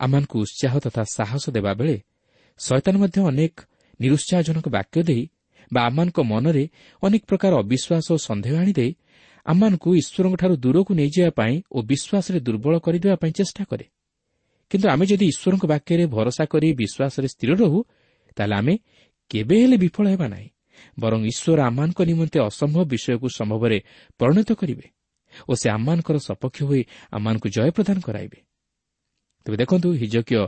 ଆମମାନଙ୍କୁ ଉତ୍ସାହ ତଥା ସାହସ ଦେବାବେଳେ ଶୈତାନ ମଧ୍ୟ ଅନେକ ନିରୁତ୍ସାହଜନକ ବାକ୍ୟ ଦେଇ ବା ଆମମାନଙ୍କ ମନରେ ଅନେକ ପ୍ରକାର ଅବିଶ୍ୱାସ ଓ ସନ୍ଦେହ ଆଣିଦେଇ ଆମମାନଙ୍କୁ ଈଶ୍ୱରଙ୍କଠାରୁ ଦୂରକୁ ନେଇଯିବା ପାଇଁ ଓ ବିଶ୍ୱାସରେ ଦୁର୍ବଳ କରିଦେବା ପାଇଁ ଚେଷ୍ଟା କରେ। କିନ୍ତୁ ଆମେ ଯଦି ଈଶ୍ୱରଙ୍କ ବାକ୍ୟରେ ଭରସା କରି ବିଶ୍ୱାସରେ ସ୍ଥିର ରହୁ ତାହେଲେ ଆମେ କେବେ ହେଲେ ବିଫଳ ହେବା ନାହିଁ। ବରଂ ଈଶ୍ୱର ଆମମାନଙ୍କ ନିମନ୍ତେ ଅସମ୍ଭବ ବିଷୟକୁ ସମ୍ଭବରେ ପରିଣତ କରିବେ ଓ ସେ ଆମମାନଙ୍କର ସପକ୍ଷ ହୋଇ ଆମମାନଙ୍କୁ ଜୟ ପ୍ରଦାନ କରାଇବେ। ତେବେ ଦେଖନ୍ତୁ ହିଜକୀୟ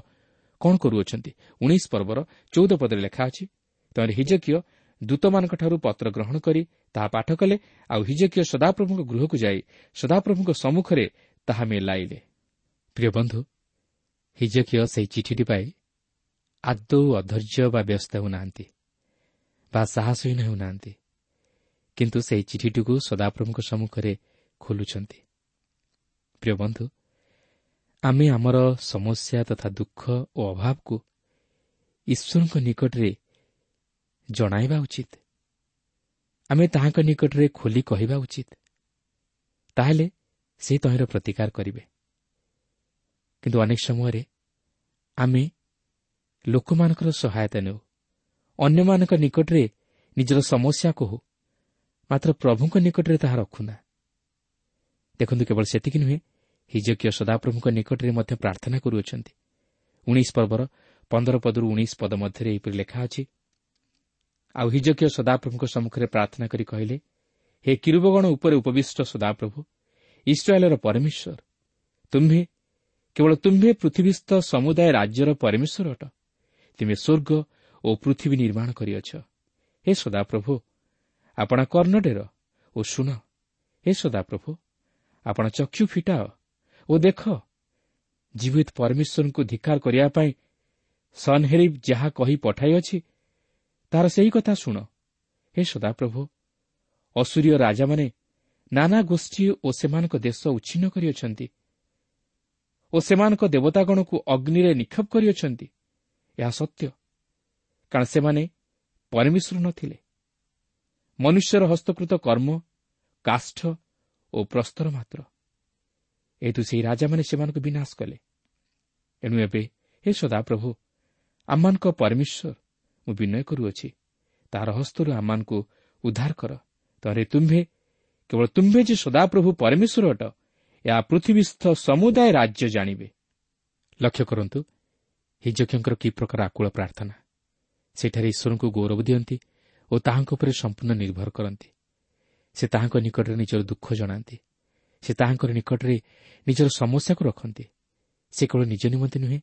କ'ଣ କରୁଅଛନ୍ତି? ଉଣେଇଶ ପର୍ବର ଚଉଦ ପଦରେ ଲେଖା ଅଛି ତେଣୁ ହିଜକୀୟ ଦୂତମାନଙ୍କଠାରୁ ପତ୍ର ଗ୍ରହଣ କରି ତାହା ପାଠ କଲେ ଆଉ ହିଜକୀୟ ସଦାପ୍ରଭୁଙ୍କ ଗୃହକୁ ଯାଇ ସଦାପ୍ରଭୁଙ୍କ ସମ୍ମୁଖରେ ତାହା ମେଲାଇଲେ। ପ୍ରିୟ ବନ୍ଧୁ ହିଜକୀୟ ସେହି ଚିଠିଟି ପାଇ ଆଦୌ ଅଧୈର୍ଯ୍ୟ ବା ବ୍ୟସ୍ତ ହେଉନାହାନ୍ତି। ବା ସାହସହୀନ ହେଉନାହାନ୍ତି। କିନ୍ତୁ ସେହି ଚିଠିଟିକୁ ସଦାପ୍ରଭୁଙ୍କ ସମ୍ମୁଖରେ ଖୋଲୁଛନ୍ତି। ପ୍ରିୟ ବନ୍ଧୁ ଆମେ ଆମର ସମସ୍ୟା ତଥା ଦୁଃଖ ଓ ଅଭାବକୁ ଈଶ୍ୱରଙ୍କ ନିକଟରେ ଜଣାଇବା ଉଚିତ। ଆମେ ତାହାଙ୍କ ନିକଟରେ ଖୋଲି କହିବା ଉଚିତ। ତାହେଲେ ସେ ତହିଁର ପ୍ରତିକାର କରିବେ। କିନ୍ତୁ ଅନେକ ସମୟରେ ଆମେ ଲୋକମାନଙ୍କର ସହାୟତା ନେଉ। ଅନ୍ୟମାନଙ୍କ ନିକଟରେ ନିଜର ସମସ୍ୟା କହୁ ମାତ୍ର ପ୍ରଭୁଙ୍କ ନିକଟରେ ତାହା ରଖୁନା। ଦେଖନ୍ତୁ କେବଳ ସେତିକି ନୁହେଁ ହିଜକୀୟ ସଦାପ୍ରଭୁଙ୍କ ନିକଟରେ ମଧ୍ୟ ପ୍ରାର୍ଥନା କରୁଅଛନ୍ତି। ଉଣେଇଶ ପର୍ବର ପନ୍ଦର ପଦରୁ ଉଣେଇଶ ପଦ ମଧ୍ୟରେ ଏହିପରି ଲେଖା ଅଛି ଆଉ ହିଜକୀୟ ସଦାପ୍ରଭୁଙ୍କ ସମ୍ମୁଖରେ ପ୍ରାର୍ଥନା କରି କହିଲେ ହେ କିରୁବଗଣ ଉପରେ ଉପବିଷ୍ଟ ସଦାପ୍ରଭୁ ଇସ୍ରାଏଲ୍ର ପରମେଶ୍ୱର ତୁମ୍ଭେ କେବଳ ତୁମ୍ଭେ ପୃଥିବୀସ୍ଥ ସମୁଦାୟ ରାଜ୍ୟର ପରମେଶ୍ୱର ଅଟ ତୁମେ ସ୍ୱର୍ଗ ଓ ପୃଥିବୀ ନିର୍ମାଣ କରିଅଛ। ହେ ସଦାପ୍ରଭୁ ଆପଣ କର୍ଣ୍ଣଡେର ଓ ଶୁଣ ହେ ସଦାପ୍ରଭୁ ଆପଣ ଚକ୍ଷୁ ଫିଟାଅ ଓ ଦେଖ ଜୀବିତ ପରମେଶ୍ୱରଙ୍କୁ ଧିକାର କରିବା ପାଇଁ ସନ୍ହେରିବ୍ ଯାହା କହି ପଠାଇଅଛି ତାହାର ସେହି କଥା ଶୁଣ। ହେ ସଦାପ୍ରଭୁ ଅସୁରୀୟ ରାଜାମାନେ ନାନା ଗୋଷ୍ଠୀ ଓ ସେମାନଙ୍କ ଦେଶ ଉଚ୍ଛିନ୍ନ କରିଅଛନ୍ତି ଓ ସେମାନଙ୍କ ଦେବତାଗଣକୁ ଅଗ୍ନିରେ ନିକ୍ଷେପ କରିଅଛନ୍ତି। ଏହା ସତ୍ୟ। କାରଣ ସେମାନେ ପରମେଶ୍ୱର ନଥିଲେ। ମନୁଷ୍ୟର ହସ୍ତକୃତ କର୍ମ କାଷ୍ଠ ଓ ପ୍ରସ୍ତର ମାତ୍ର। ଏହେତୁ ସେହି ରାଜାମାନେ ସେମାନଙ୍କୁ ବିନାଶ କଲେ। ଏଣୁ ଏବେ ହେ ସଦାପ୍ରଭୁ ଆମମାନଙ୍କ ପରମେଶ୍ୱର ମୁଁ ବିନୟ କରୁଅଛି। ତାହାର ହସ୍ତରୁ ଆମମାନଙ୍କୁ ଉଦ୍ଧାର କର। ତହରେ ତୁମ୍ଭେ କେବଳ ତୁମ୍ଭେ ଯେ ସଦାପ୍ରଭୁ ପରମେଶ୍ୱର ଅଟ ଏହା ପୃଥିବୀସ୍ଥ ସମୁଦାୟ ରାଜ୍ୟ ଜାଣିବେ। ଲକ୍ଷ୍ୟ କରନ୍ତୁ ହିଜକ୍ଷଙ୍କର କି ପ୍ରକାର ଆକୁଳ ପ୍ରାର୍ଥନା। ସେଠାରେ ଈଶ୍ୱରଙ୍କୁ ଗୌରବ ଦିଅନ୍ତି ଓ ତାହାଙ୍କ ଉପରେ ସମ୍ପୂର୍ଣ୍ଣ ନିର୍ଭର କରନ୍ତି। ସେ ତାହାଙ୍କ ନିକଟରେ ନିଜର ଦୁଃଖ ଜଣାନ୍ତି। ସେ ତାହାଙ୍କର ନିକଟରେ ନିଜର ସମସ୍ୟାକୁ ରଖନ୍ତି। ସେ କେବଳ ନିଜ ନିମନ୍ତେ ନୁହେଁ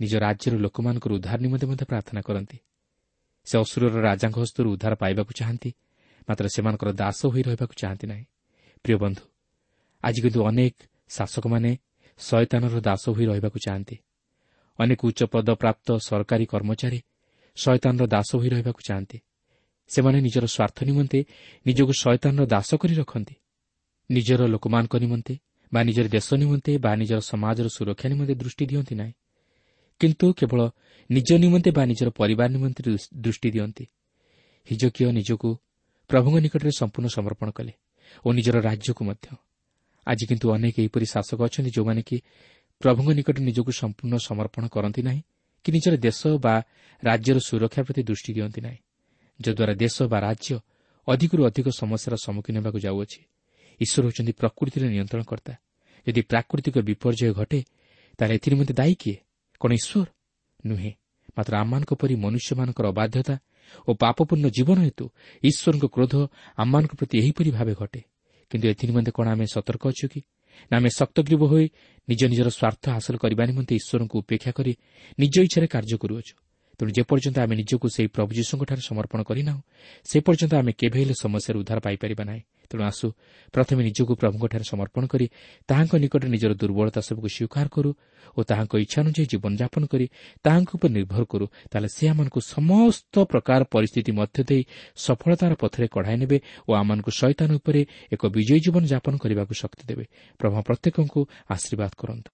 ନିଜ ରାଜ୍ୟର ଲୋକମାନଙ୍କର ଉଦ୍ଧାର ନିମନ୍ତେ ମଧ୍ୟ ପ୍ରାର୍ଥନା କରନ୍ତି। ସେ ଅସୁରର ରାଜାଙ୍କ ହସ୍ତରୁ ଉଦ୍ଧାର ପାଇବାକୁ ଚାହାନ୍ତି ମାତ୍ର ସେମାନଙ୍କର ଦାସ ହୋଇ ରହିବାକୁ ଚାହାନ୍ତି ନାହିଁ। ପ୍ରିୟ ବନ୍ଧୁ ଆଜି କିନ୍ତୁ ଅନେକ ଶାସକମାନେ ଶୟତାନର ଦାସ ହୋଇ ରହିବାକୁ ଚାହାନ୍ତି। ଅନେକ ଉଚ୍ଚ ପଦପ୍ରାପ୍ତ ସରକାରୀ କର୍ମଚାରୀ ଶୟତାନର ଦାସ ହୋଇ ରହିବାକୁ ଚାହାନ୍ତି। ସେମାନେ ନିଜର ସ୍ୱାର୍ଥ ନିମନ୍ତେ ନିଜକୁ ଶୟତାନର ଦାସ କରି ରଖନ୍ତି। ନିଜର ଲୋକମାନଙ୍କ ନିମନ୍ତେ ବା ନିଜର ଦେଶ ନିମନ୍ତେ ବା ନିଜର ସମାଜର ସୁରକ୍ଷା ନିମନ୍ତେ ଦୃଷ୍ଟି ଦିଅନ୍ତି ନାହିଁ। କିନ୍ତୁ କେବଳ ନିଜ ନିମନ୍ତେ ବା ନିଜର ପରିବାର ନିମନ୍ତେ ଦୃଷ୍ଟି ଦିଅନ୍ତି। ହିଜକୀୟ ନିଜକୁ ପ୍ରଭୁଙ୍କ ନିକଟରେ ସମ୍ପୂର୍ଣ୍ଣ ସମର୍ପଣ କଲେ ଓ ନିଜର ରାଜ୍ୟକୁ ମଧ୍ୟ। ଆଜି କିନ୍ତୁ ଅନେକ ଏହିପରି ଶାସକ ଅଛନ୍ତି ଯେଉଁମାନେ କି ପ୍ରଭୁଙ୍କ ନିକଟରେ ନିଜକୁ ସମ୍ପୂର୍ଣ୍ଣ ସମର୍ପଣ କରନ୍ତି ନାହିଁ କି ନିଜର ଦେଶ ବା ରାଜ୍ୟର ସୁରକ୍ଷା ପ୍ରତି ଦୃଷ୍ଟି ଦିଅନ୍ତି ନାହିଁ ଯଦ୍ୱାରା ଦେଶ ବା ରାଜ୍ୟ ଅଧିକରୁ ଅଧିକ ସମସ୍ୟାର ସମ୍ମୁଖୀନ ହେବାକୁ ଯାଉଅଛି। ଈଶ୍ୱର ହେଉଛନ୍ତି ପ୍ରକୃତିର ନିୟନ୍ତ୍ରଣକର୍ତ୍ତା। ଯଦି ପ୍ରାକୃତିକ ବିପର୍ଯ୍ୟୟ ଘଟେ ତାହେଲେ ଏଥିରେ ମଧ୍ୟ ଦାୟୀ କିଏ? କ'ଣ ଈଶ୍ୱର? ନୁହେଁ। ମାତ୍ର ଆମମାନଙ୍କ ପରି ମନୁଷ୍ୟମାନଙ୍କର ଅବାଧ୍ୟତା ଓ ପାପପୂର୍ଣ୍ଣ ଜୀବନ ହେତୁ ଈଶ୍ୱରଙ୍କ କ୍ରୋଧ ଆମମାନଙ୍କ ପ୍ରତି ଏହିପରି ଭାବେ ଘଟେ। କିନ୍ତୁ ଏଥିନିମନ୍ତେ କ'ଣ ଆମେ ସତର୍କ ଅଛୁ କି? ନା ଆମେ ଶକ୍ତଗ୍ରୀବ ହୋଇ ନିଜ ନିଜର ସ୍ୱାର୍ଥ ହାସଲ କରିବା ନିମନ୍ତେ ଈଶ୍ୱରଙ୍କୁ ଉପେକ୍ଷା କରି ନିଜ ଇଚ୍ଛାରେ କାର୍ଯ୍ୟ କରୁଅଛୁ। ତେଣୁ ଯେପର୍ଯ୍ୟନ୍ତ ଆମେ ନିଜକୁ ସେହି ପ୍ରଭୁ ଯୀଶୁଙ୍କଠାରେ ସମର୍ପଣ କରିନାହୁଁ ସେ ପର୍ଯ୍ୟନ୍ତ ଆମେ କେବେ ହେଲେ ସମସ୍ୟାରୁ ଉଦ୍ଧାର ପାଇପାରିବା ନାହିଁ। ତେଣୁ ଆସୁ। ପ୍ରଥମେ ନିଜକୁ ପ୍ରଭୁଙ୍କଠାରେ ସମର୍ପଣ କରି ତାହାଙ୍କ ନିକଟରେ ନିଜର ଦୁର୍ବଳତା ସବୁକୁ ସ୍ୱୀକାର କରୁ ଓ ତାହାଙ୍କ ଇଚ୍ଛା ଅନୁଯାୟୀ ଜୀବନଯାପନ କରି ତାହାଙ୍କ ଉପରେ ନିର୍ଭର କରୁ। ତାହେଲେ ସେ ଆମମାନଙ୍କୁ ସମସ୍ତ ପ୍ରକାର ପରିସ୍ଥିତି ମଧ୍ୟ ଦେଇ ସଫଳତାର ପଥରେ କଢ଼ାଇ ନେବେ ଓ ଆମମାନଙ୍କୁ ଶୈତାନ ଉପରେ ଏକ ବିଜୟୀ ଜୀବନ ଯାପନ କରିବାକୁ ଶକ୍ତି ଦେବେ। ପ୍ରଭୁ ପ୍ରତ୍ୟେକଙ୍କୁ ଆଶୀର୍ବାଦ କରନ୍ତୁ।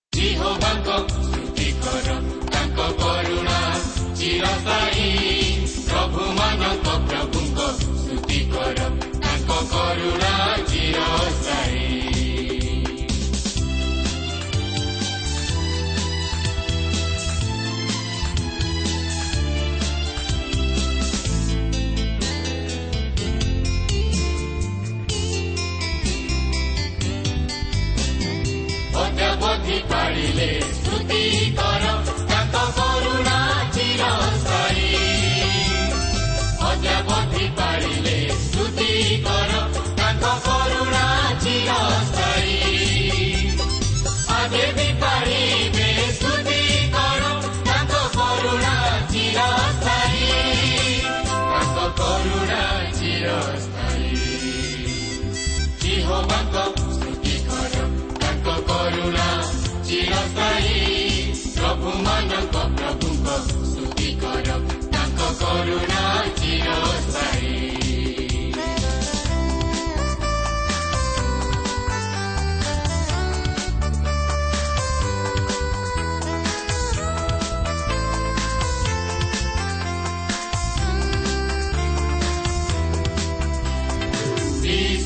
ಸ್ತುತಿ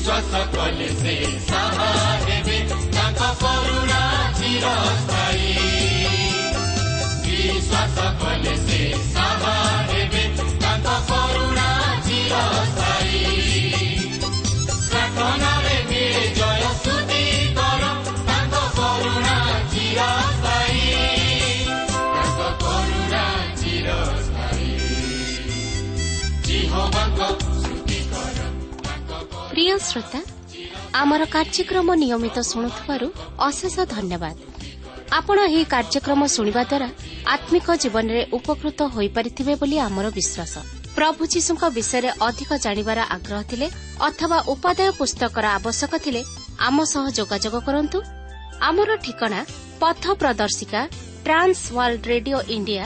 ବିଶ୍ୱାସ କଲେ ସେ ସାହା ହେବେ ତାଙ୍କ କରୁଣା ଚିରସ୍ଥାୟୀ ବିଶ୍ୱାସ କଲେ ପ୍ରିୟ ଶ୍ରୋତା ଆମର କାର୍ଯ୍ୟକ୍ରମ ନିୟମିତ ଶୁଣୁଥିବାରୁ ଅଶେଷ ଧନ୍ୟବାଦ। ଆପଣ ଏହି କାର୍ଯ୍ୟକ୍ରମ ଶୁଣିବା ଦ୍ୱାରା ଆତ୍ମିକ ଜୀବନରେ ଉପକୃତ ହୋଇପାରିଥିବେ ବୋଲି ଆମର ବିଶ୍ୱାସ। ପ୍ରଭୁ ଯୀଶୁଙ୍କ ବିଷୟରେ ଅଧିକ ଜାଣିବାର ଆଗ୍ରହ ଥିଲେ ଅଥବା ଉପାଦେୟ ପୁସ୍ତକର ଆବଶ୍ୟକ ଥିଲେ ଆମ ସହ ଯୋଗାଯୋଗ କରନ୍ତୁ। ଆମର ଠିକଣା ପଥ ପ୍ରଦର୍ଶିକା trans world radio India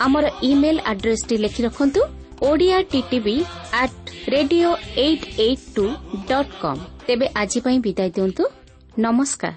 ଆମର ଇମେଲ୍ ଆଡ୍ରେସ୍ଟି ଲେଖି ରଖନ୍ତୁ Odia TTV at radio eight eight two dot com ତେବେ ଆଜି ପାଇଁ ବିଦାୟ ଦିଅନ୍ତୁ ନମସ୍କାର